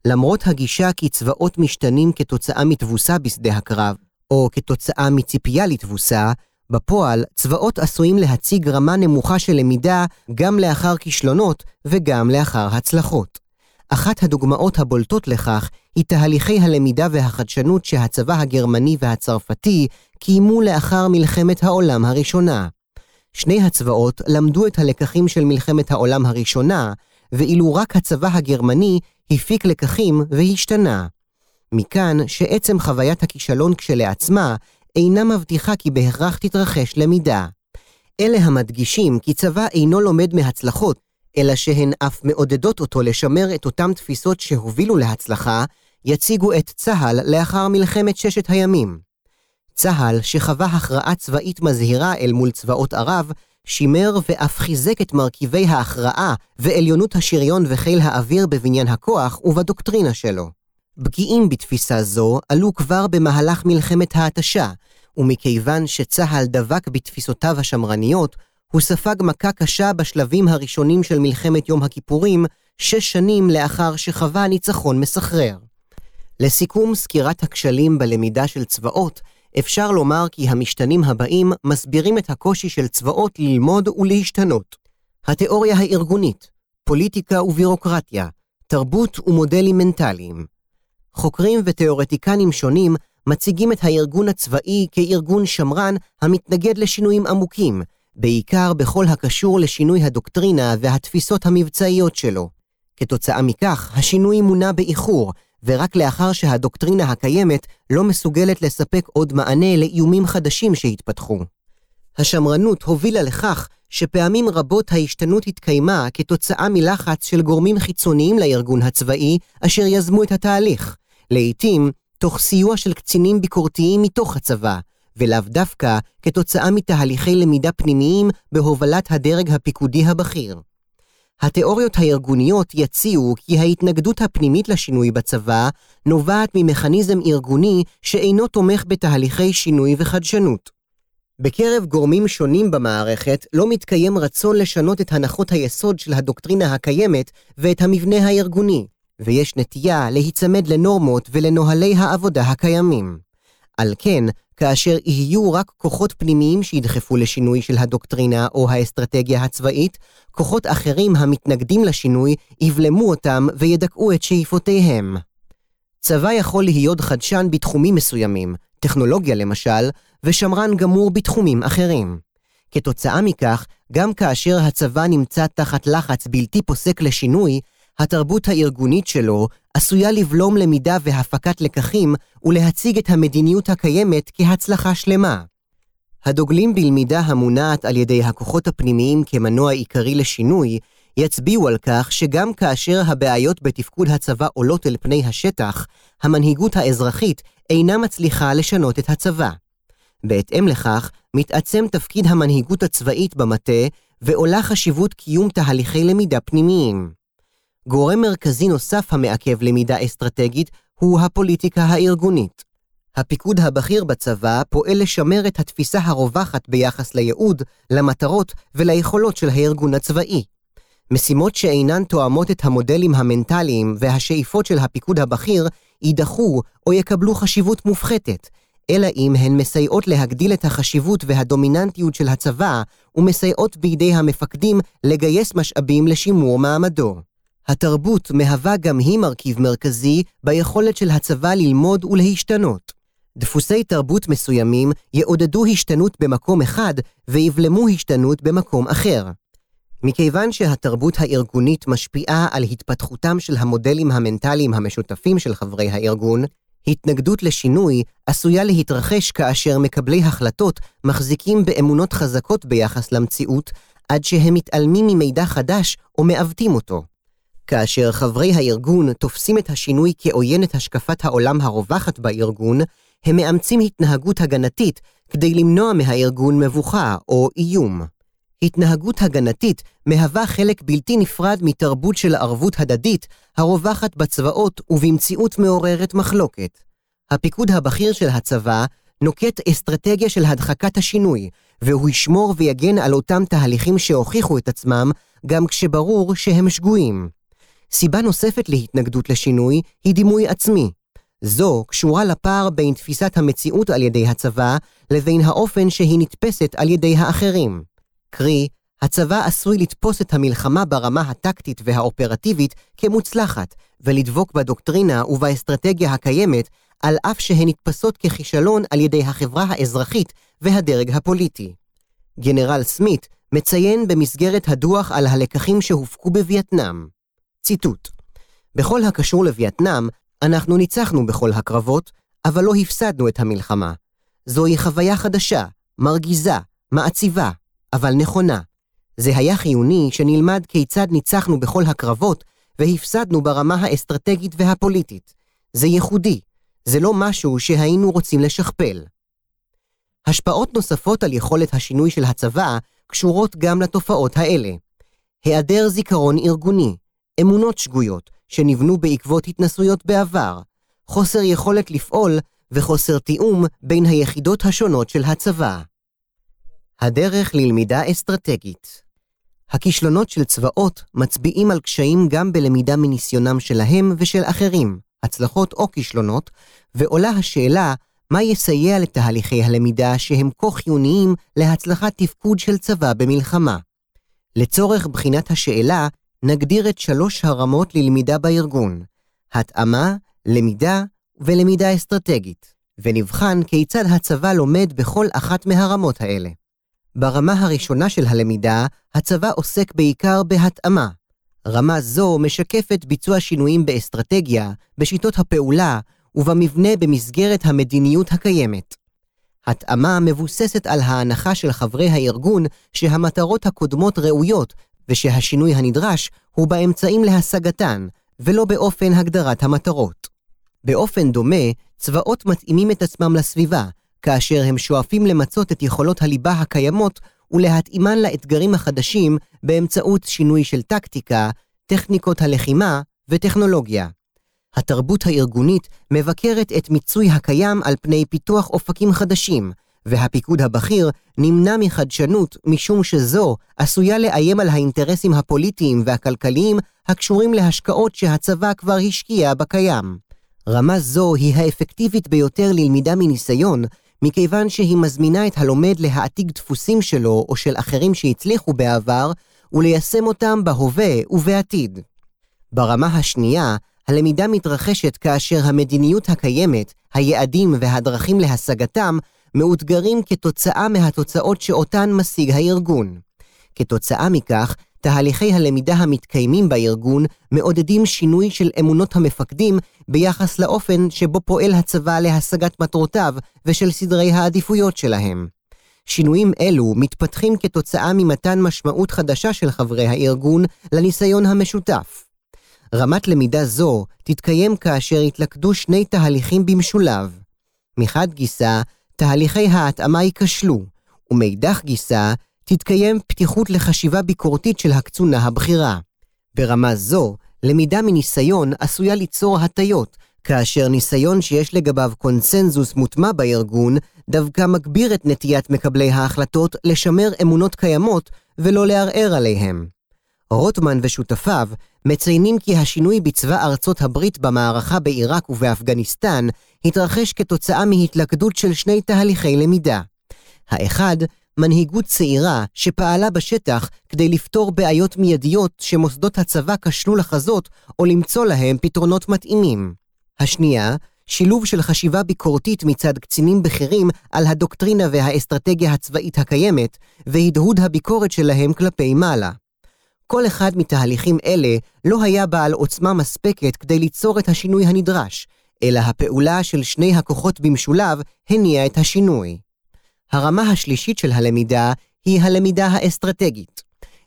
למרות הגישה כי צבאות משתנים כתוצאה מתבוסה בשדה הקרב, או כתוצאה מציפייה לתבוסה, בפועל, צבאות עשויים להציג רמה נמוכה של למידה גם לאחר כישלונות וגם לאחר הצלחות. אחת הדוגמאות הבולטות לכך היא תהליכי הלמידה והחדשנות שהצבא הגרמני והצרפתי קיימו לאחר מלחמת העולם הראשונה. שני הצבאות למדו את הלקחים של מלחמת העולם הראשונה, ואילו רק הצבא הגרמני הפיק לקחים והשתנה. מכאן שעצם חוויית הכישלון כשלעצמה אינה מבטיחה כי בהכרח תתרחש למידה. אלה המדגישים כי צבא אינו לומד מהצלחות, אלא שהן אף מעודדות אותו לשמר את אותן תפיסות שהובילו להצלחה, יציגו את צה"ל לאחר מלחמת ששת הימים. צה"ל, שחווה הכרעה צבאית מזהירה אל מול צבאות ערב, שימר ואף חיזק את מרכיבי ההכרעה ועליונות השריון וחיל האוויר בבניין הכוח ובדוקטרינה שלו. פגיעים בתפיסה זו עלו כבר במהלך מלחמת ההתשה, ומכיוון שצה"ל דבק בתפיסותיו השמרניות, הוא ספג מכה קשה בשלבים הראשונים של מלחמת יום הכיפורים, שש שנים לאחר שחווה ניצחון מסחרר. לסיכום סקירת הכשלים בלמידה של צבאות, אפשר לומר כי המשתנים הבאים מסבירים את הקושי של צבאות ללמוד ולהשתנות. התיאוריה הארגונית, פוליטיקה ובירוקרטיה, תרבות ומודלים מנטליים. חוקרים ותיאורטיקנים שונים מציגים את הארגון הצבאי כארגון שמרן המתנגד לשינויים עמוקים, בעיקר בכל הקשור לשינוי הדוקטרינה והתפיסות המבצעיות שלו. כתוצאה מכך, השינוי מונע באיחור, ורק לאחר שהדוקטרינה הקיימת לא מסוגלת לספק עוד מענה לאיומים חדשים שהתפתחו. השמרנות הובילה לכך שפעמים רבות ההשתנות התקיימה כתוצאה מלחץ של גורמים חיצוניים לארגון הצבאי אשר יזמו את התהליך, לעתים תוך סיוע של קצינים ביקורתיים מתוך הצבא, ולאו דווקא כתוצאה מתהליכי למידה פנימיים בהובלת הדרג הפיקודי הבכיר. התיאוריות הארגוניות יציעו כי ההתנגדות הפנימית לשינוי בצבא נובעת ממכניזם ארגוני שאינו תומך בתהליכי שינוי וחדשנות. בקרב גורמים שונים במערכת לא מתקיים רצון לשנות את הנחות היסוד של הדוקטרינה הקיימת ואת המבנה הארגוני, ויש נטייה להיצמד לנורמות ולנוהלי העבודה הקיימים. על כן, כאשר יהיו רק כוחות פנימיים שידחפו לשינוי של הדוקטרינה או האסטרטגיה הצבאית, כוחות אחרים המתנגדים לשינוי יבלמו אותם וידכאו את שאיפותיהם. צבא יכול להיות חדשן בתחומים מסוימים, טכנולוגיה למשל, ושמרן גמור בתחומים אחרים. כתוצאה מכך, גם כאשר הצבא נמצא תחת לחץ בלתי פוסק לשינוי, התרבות הארגונית שלו עשויה לבלום למידה והפקת לקחים ולהציג את המדיניות הקיימת כהצלחה שלמה. הדוגלים בלמידה המונעת על ידי הכוחות הפנימיים כמנוע עיקרי לשינוי, יצביעו על כך שגם כאשר הבעיות בתפקוד הצבא עולות אל פני השטח, המנהיגות האזרחית אינה מצליחה לשנות את הצבא. בהתאם לכך, מתעצם תפקיד המנהיגות הצבאית במטה, ועולה חשיבות קיום תהליכי למידה פנימיים. גורם מרכזי נוסף המעכב למידה אסטרטגית הוא הפוליטיקה הארגונית. הפיקוד הבכיר בצבא פועל לשמר את התפיסה הרווחת ביחס לייעוד, למטרות וליכולות של הארגון הצבאי. משימות שאינן תואמות את המודלים המנטליים והשאיפות של הפיקוד הבכיר יידחו או יקבלו חשיבות מופחתת, אלא אם הן מסייעות להגדיל את החשיבות והדומיננטיות של הצבא ומסייעות בידי המפקדים לגייס משאבים לשימור מעמדו. התרבות מהווה גם היא מרכיב מרכזי ביכולת של הצבא ללמוד ולהשתנות. דפוסי תרבות מסוימים יעודדו השתנות במקום אחד ויבלמו השתנות במקום אחר. מכיוון שהתרבות הארגונית משפיעה על התפתחותם של המודלים המנטליים המשותפים של חברי הארגון, התנגדות לשינוי עשויה להתרחש כאשר מקבלי החלטות מחזיקים באמונות חזקות ביחס למציאות, עד שהם מתעלמים ממידע חדש או מעוותים אותו. כאשר חברי הארגון תופסים את השינוי כעוין את השקפת העולם הרווחת בארגון, הם מאמצים התנהגות הגנתית כדי למנוע מהארגון מבוכה או איום. התנהגות הגנתית מהווה חלק בלתי נפרד מתרבות של ערבות הדדית הרווחת בצבאות ובמציאות מעוררת מחלוקת. הפיקוד הבכיר של הצבא נוקט אסטרטגיה של הדחקת השינוי, והוא ישמור ויגן על אותם תהליכים שהוכיחו את עצמם, גם כשברור שהם שגויים. סיבה נוספת להתנגדות לשינוי היא דימוי עצמי. זו קשורה לפער בין תפיסת המציאות על ידי הצבא לבין האופן שהיא נתפסת על ידי האחרים. קרי, הצבא עשוי לתפוס את המלחמה ברמה הטקטית והאופרטיבית כמוצלחת, ולדבוק בדוקטרינה ובאסטרטגיה הקיימת, על אף שהן נתפסות ככישלון על ידי החברה האזרחית והדרג הפוליטי. גנרל סמית מציין במסגרת הדוח על הלקחים שהופקו בווייטנאם. ציטוט: בכל הקשור לווייטנאם, אנחנו ניצחנו בכל הקרבות, אבל לא הפסדנו את המלחמה. זוהי חוויה חדשה, מרגיזה, מעציבה, אבל נכונה. זה היה חיוני שנלמד כיצד ניצחנו בכל הקרבות והפסדנו ברמה האסטרטגית והפוליטית. זה ייחודי, זה לא משהו שהיינו רוצים לשכפל. השפעות נוספות על יכולת השינוי של הצבא קשורות גם לתופעות האלה. היעדר זיכרון ארגוני, אמונות שגויות שנבנו בעקבות התנסויות בעבר, חוסר יכולת לפעול וחוסר תיאום בין היחידות השונות של הצבא. הדרך ללמידה אסטרטגית הכישלונות של צבאות מצביעים על קשיים גם בלמידה מניסיונם שלהם ושל אחרים, הצלחות או כישלונות, ועולה השאלה מה יסייע לתהליכי הלמידה שהם כה חיוניים להצלחת תפקוד של צבא במלחמה. לצורך בחינת השאלה, נגדיר את שלוש הרמות ללמידה בארגון, התאמה, למידה ולמידה אסטרטגית, ונבחן כיצד הצבא לומד בכל אחת מהרמות האלה. ברמה הראשונה של הלמידה, הצבא עוסק בעיקר בהתאמה. רמה זו משקפת ביצוע שינויים באסטרטגיה, בשיטות הפעולה ובמבנה במסגרת המדיניות הקיימת. התאמה מבוססת על ההנחה של חברי הארגון שהמטרות הקודמות ראויות ושהשינוי הנדרש הוא באמצעים להשגתן, ולא באופן הגדרת המטרות. באופן דומה, צבאות מתאימים את עצמם לסביבה, כאשר הם שואפים למצות את יכולות הליבה הקיימות ולהתאימן לאתגרים החדשים באמצעות שינוי של טקטיקה, טכניקות הלחימה וטכנולוגיה. התרבות הארגונית מבקרת את מיצוי הקיים על פני פיתוח אופקים חדשים, והפיקוד הבכיר נמנע מחדשנות משום שזו עשויה לאיים על האינטרסים הפוליטיים והכלכליים הקשורים להשקעות שהצבא כבר השקיע בקיים. רמה זו היא האפקטיבית ביותר ללמידה מניסיון, מכיוון שהיא מזמינה את הלומד להעתיק דפוסים שלו או של אחרים שהצליחו בעבר, וליישם אותם בהווה ובעתיד. ברמה השנייה, הלמידה מתרחשת כאשר המדיניות הקיימת, היעדים והדרכים להשגתם מאותגרים כתוצאה מהתוצאות שאותן משיג הארגון. כתוצאה מכך, תהליכי הלמידה המתקיימים בארגון מעודדים שינוי של אמונות המפקדים ביחס לאופן שבו פועל הצבא להשגת מטרותיו ושל סדרי העדיפויות שלהם. שינויים אלו מתפתחים כתוצאה ממתן משמעות חדשה של חברי הארגון לניסיון המשותף. רמת למידה זו תתקיים כאשר יתלכדו שני תהליכים במשולב. מחד גיסא, תהליכי ההתאמה ייכשלו, ומאידך גיסא, תתקיים פתיחות לחשיבה ביקורתית של הקצונה הבכירה. ברמה זו, למידה מניסיון עשויה ליצור הטיות, כאשר ניסיון שיש לגביו קונסנזוס מוטמע בארגון, דווקא מגביר את נטיית מקבלי ההחלטות לשמר אמונות קיימות ולא לערער עליהם. רוטמן ושותפיו מציינים כי השינוי בצבא ארצות הברית במערכה בעיראק ובאפגניסטן התרחש כתוצאה מהתלכדות של שני תהליכי למידה. האחד, מנהיגות צעירה שפעלה בשטח כדי לפתור בעיות מיידיות שמוסדות הצבא כשלו לחזות או למצוא להם פתרונות מתאימים. השנייה, שילוב של חשיבה ביקורתית מצד קצינים בכירים על הדוקטרינה והאסטרטגיה הצבאית הקיימת, והדהוד הביקורת שלהם כלפי מעלה. כל אחד מתהליכים אלה לא היה בעל עוצמה מספקת כדי ליצור את השינוי הנדרש, אלא הפעולה של שני הכוחות במשולב הניעה את השינוי. הרמה השלישית של הלמידה היא הלמידה האסטרטגית.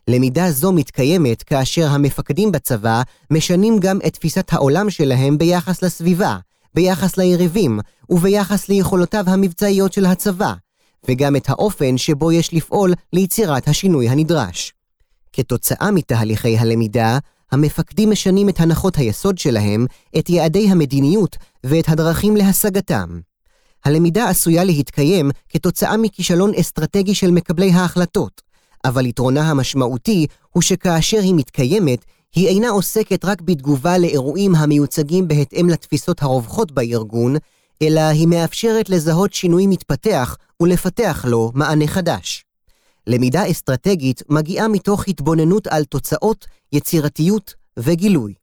למידה זו מתקיימת כאשר המפקדים בצבא משנים גם את תפיסת העולם שלהם ביחס לסביבה, ביחס ליריבים וביחס ליכולותיו המבצעיות של הצבא, וגם את האופן שבו יש לפעול ליצירת השינוי הנדרש. כתוצאה מתהליכי הלמידה, המפקדים משנים את הנחות היסוד שלהם, את יעדי המדיניות ואת הדרכים להשגתם. הלמידה עשויה להתקיים כתוצאה מכישלון אסטרטגי של מקבלי ההחלטות, אבל יתרונה המשמעותי הוא שכאשר היא מתקיימת, היא אינה עוסקת רק בתגובה לאירועים המיוצגים בהתאם לתפיסות הרווחות בארגון, אלא היא מאפשרת לזהות שינוי מתפתח ולפתח לו מענה חדש. למידה אסטרטגית מגיעה מתוך התבוננות על תוצאות, יצירתיות וגילוי.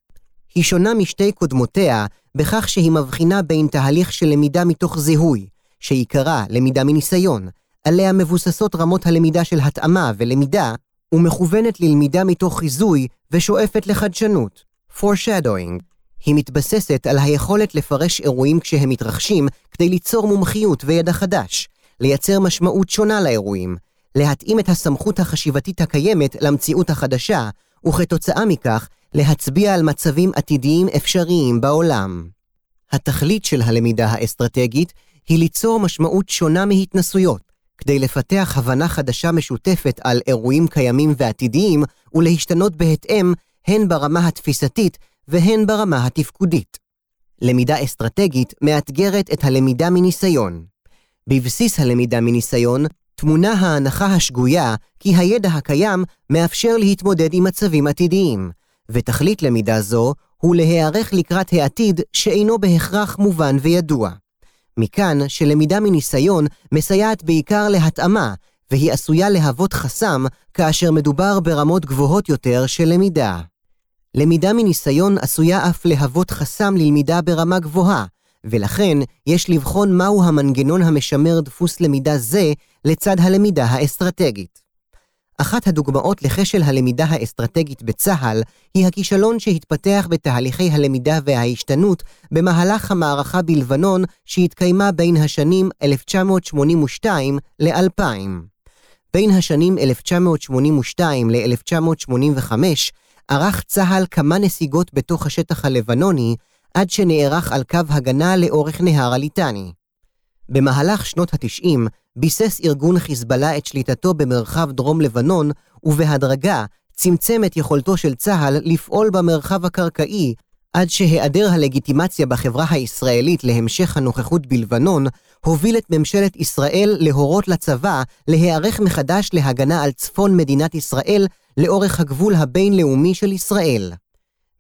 היא שונה משתי קודמותיה בכך שהיא מבחינה בין תהליך של למידה מתוך זיהוי, שעיקרה למידה מניסיון, עליה מבוססות רמות הלמידה של התאמה ולמידה, ומכוונת ללמידה מתוך חיזוי ושואפת לחדשנות, foreshadowing. היא מתבססת על היכולת לפרש אירועים כשהם מתרחשים כדי ליצור מומחיות וידע חדש, לייצר משמעות שונה לאירועים, להתאים את הסמכות החשיבתית הקיימת למציאות החדשה, וכתוצאה מכך, להצביע על מצבים עתידיים אפשריים בעולם. התכלית של הלמידה האסטרטגית היא ליצור משמעות שונה מהתנסויות, כדי לפתח הבנה חדשה משותפת על אירועים קיימים ועתידיים, ולהשתנות בהתאם הן ברמה התפיסתית והן ברמה התפקודית. למידה אסטרטגית מאתגרת את הלמידה מניסיון. בבסיס הלמידה מניסיון טמונה ההנחה השגויה כי הידע הקיים מאפשר להתמודד עם מצבים עתידיים, ותכלית למידה זו הוא להיערך לקראת העתיד שאינו בהכרח מובן וידוע. מכאן שלמידה מניסיון מסייעת בעיקר להתאמה, והיא עשויה להוות חסם כאשר מדובר ברמות גבוהות יותר של למידה. למידה מניסיון עשויה אף להוות חסם ללמידה ברמה גבוהה, ולכן יש לבחון מהו המנגנון המשמר דפוס למידה זה לצד הלמידה האסטרטגית. אחת הדוגמאות לכשל הלמידה האסטרטגית בצה"ל היא הכישלון שהתפתח בתהליכי הלמידה וההשתנות במהלך המערכה בלבנון שהתקיימה בין השנים 1982 ל-2000. בין השנים 1982 ל-1985 ערך צה"ל כמה נסיגות בתוך השטח הלבנוני עד שנערך על קו הגנה לאורך נהר הליטני. במהלך שנות ה-90 ביסס ארגון חיזבאללה את שליטתו במרחב דרום לבנון, ובהדרגה צמצם את יכולתו של צה"ל לפעול במרחב הקרקעי, עד שהיעדר הלגיטימציה בחברה הישראלית להמשך הנוכחות בלבנון, הוביל את ממשלת ישראל להורות לצבא להיערך מחדש להגנה על צפון מדינת ישראל לאורך הגבול הבינלאומי של ישראל.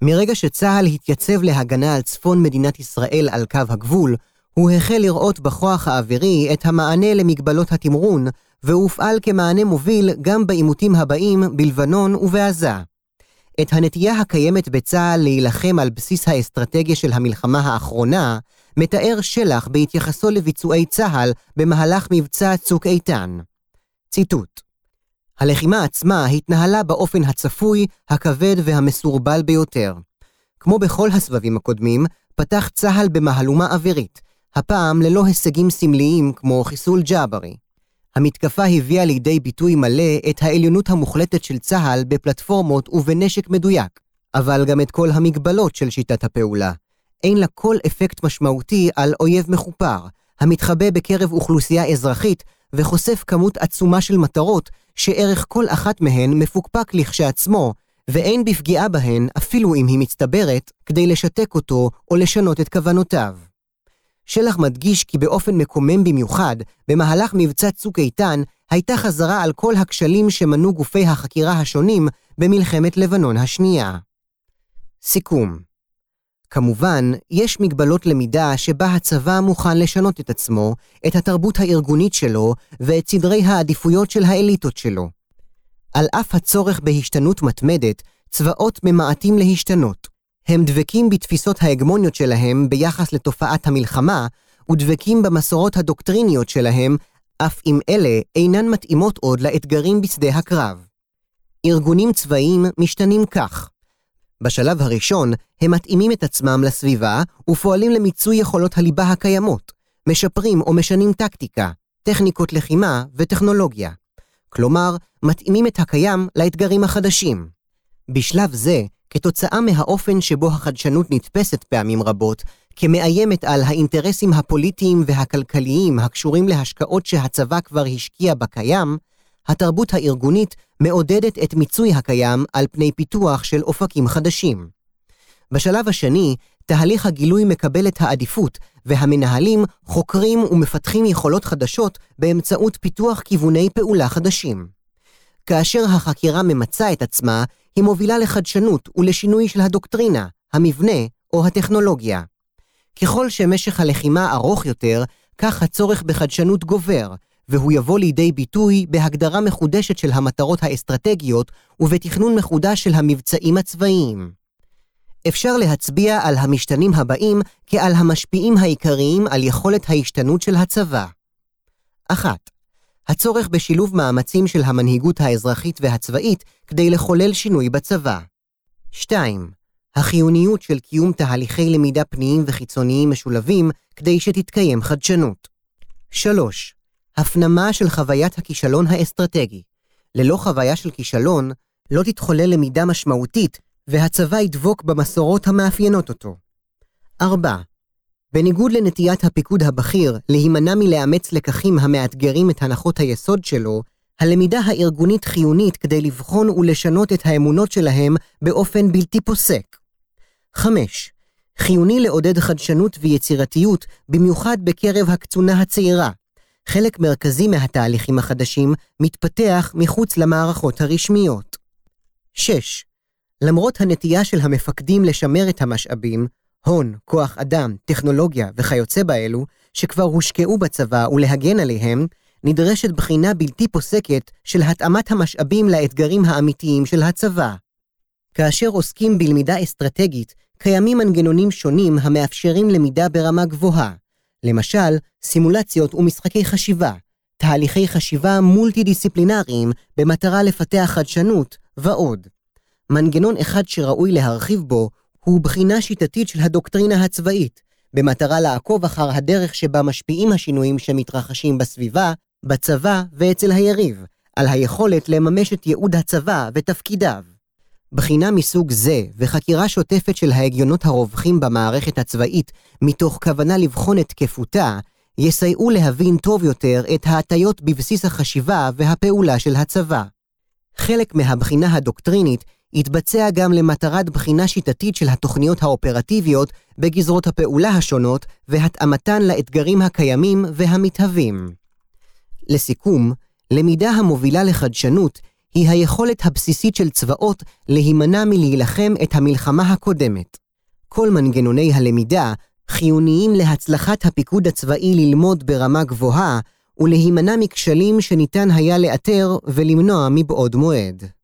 מרגע שצה"ל התייצב להגנה על צפון מדינת ישראל על קו הגבול, הוא החל לראות בכוח האווירי את המענה למגבלות התמרון, והופעל כמענה מוביל גם בעימותים הבאים בלבנון ובעזה. את הנטייה הקיימת בצה"ל להילחם על בסיס האסטרטגיה של המלחמה האחרונה, מתאר שלח בהתייחסו לביצועי צה"ל במהלך מבצע צוק איתן. ציטוט: הלחימה עצמה התנהלה באופן הצפוי, הכבד והמסורבל ביותר. כמו בכל הסבבים הקודמים, פתח צה"ל במהלומה אווירית, הפעם ללא הישגים סמליים כמו חיסול ג'אברי. המתקפה הביאה לידי ביטוי מלא את העליונות המוחלטת של צה"ל בפלטפורמות ובנשק מדויק, אבל גם את כל המגבלות של שיטת הפעולה. אין לה כל אפקט משמעותי על אויב מחופר, המתחבא בקרב אוכלוסייה אזרחית וחושף כמות עצומה של מטרות, שערך כל אחת מהן מפוקפק לכשעצמו, ואין בפגיעה בהן, אפילו אם היא מצטברת, כדי לשתק אותו או לשנות את כוונותיו. שלח מדגיש כי באופן מקומם במיוחד, במהלך מבצע צוק איתן, הייתה חזרה על כל הכשלים שמנו גופי החקירה השונים במלחמת לבנון השנייה. סיכום כמובן, יש מגבלות למידה שבה הצבא מוכן לשנות את עצמו, את התרבות הארגונית שלו ואת סדרי העדיפויות של האליטות שלו. על אף הצורך בהשתנות מתמדת, צבאות ממעטים להשתנות. הם דבקים בתפיסות ההגמוניות שלהם ביחס לתופעת המלחמה, ודבקים במסורות הדוקטריניות שלהם, אף אם אלה אינן מתאימות עוד לאתגרים בשדה הקרב. ארגונים צבאיים משתנים כך בשלב הראשון, הם מתאימים את עצמם לסביבה ופועלים למיצוי יכולות הליבה הקיימות, משפרים או משנים טקטיקה, טכניקות לחימה וטכנולוגיה. כלומר, מתאימים את הקיים לאתגרים החדשים. בשלב זה, כתוצאה מהאופן שבו החדשנות נתפסת פעמים רבות, כמאיימת על האינטרסים הפוליטיים והכלכליים הקשורים להשקעות שהצבא כבר השקיע בקיים, התרבות הארגונית מעודדת את מיצוי הקיים על פני פיתוח של אופקים חדשים. בשלב השני, תהליך הגילוי מקבל את העדיפות, והמנהלים חוקרים ומפתחים יכולות חדשות באמצעות פיתוח כיווני פעולה חדשים. כאשר החקירה ממצה את עצמה, היא מובילה לחדשנות ולשינוי של הדוקטרינה, המבנה או הטכנולוגיה. ככל שמשך הלחימה ארוך יותר, כך הצורך בחדשנות גובר, והוא יבוא לידי ביטוי בהגדרה מחודשת של המטרות האסטרטגיות ובתכנון מחודש של המבצעים הצבאיים. אפשר להצביע על המשתנים הבאים כעל המשפיעים העיקריים על יכולת ההשתנות של הצבא. 1. הצורך בשילוב מאמצים של המנהיגות האזרחית והצבאית כדי לחולל שינוי בצבא. 2. החיוניות של קיום תהליכי למידה פנימיים וחיצוניים משולבים כדי שתתקיים חדשנות. 3. הפנמה של חוויית הכישלון האסטרטגי. ללא חוויה של כישלון, לא תתחולל למידה משמעותית, והצבא ידבוק במסורות המאפיינות אותו. 4. בניגוד לנטיית הפיקוד הבכיר להימנע מלאמץ לקחים המאתגרים את הנחות היסוד שלו, הלמידה הארגונית חיונית כדי לבחון ולשנות את האמונות שלהם באופן בלתי פוסק. 5. חיוני לעודד חדשנות ויצירתיות, במיוחד בקרב הקצונה הצעירה, חלק מרכזי מהתהליכים החדשים מתפתח מחוץ למערכות הרשמיות. 6. למרות הנטייה של המפקדים לשמר את המשאבים, הון, כוח אדם, טכנולוגיה וכיוצא באלו, שכבר הושקעו בצבא ולהגן עליהם, נדרשת בחינה בלתי פוסקת של התאמת המשאבים לאתגרים האמיתיים של הצבא. כאשר עוסקים בלמידה אסטרטגית, קיימים מנגנונים שונים המאפשרים למידה ברמה גבוהה, למשל, סימולציות ומשחקי חשיבה, תהליכי חשיבה מולטי-דיסציפלינריים במטרה לפתח חדשנות ועוד. מנגנון אחד שראוי להרחיב בו הוא בחינה שיטתית של הדוקטרינה הצבאית, במטרה לעקוב אחר הדרך שבה משפיעים השינויים שמתרחשים בסביבה, בצבא ואצל היריב, על היכולת לממש את ייעוד הצבא ותפקידיו. בחינה מסוג זה וחקירה שוטפת של ההגיונות הרווחים במערכת הצבאית מתוך כוונה לבחון את תקפותה, יסייעו להבין טוב יותר את ההטיות בבסיס החשיבה והפעולה של הצבא. חלק מהבחינה הדוקטרינית יתבצע גם למטרת בחינה שיטתית של התוכניות האופרטיביות בגזרות הפעולה השונות והתאמתן לאתגרים הקיימים והמתהווים. לסיכום, למידה המובילה לחדשנות היא היכולת הבסיסית של צבאות להימנע מלהילחם את המלחמה הקודמת. כל מנגנוני הלמידה חיוניים להצלחת הפיקוד הצבאי ללמוד ברמה גבוהה ולהימנע מכשלים שניתן היה לאתר ולמנוע מבעוד מועד.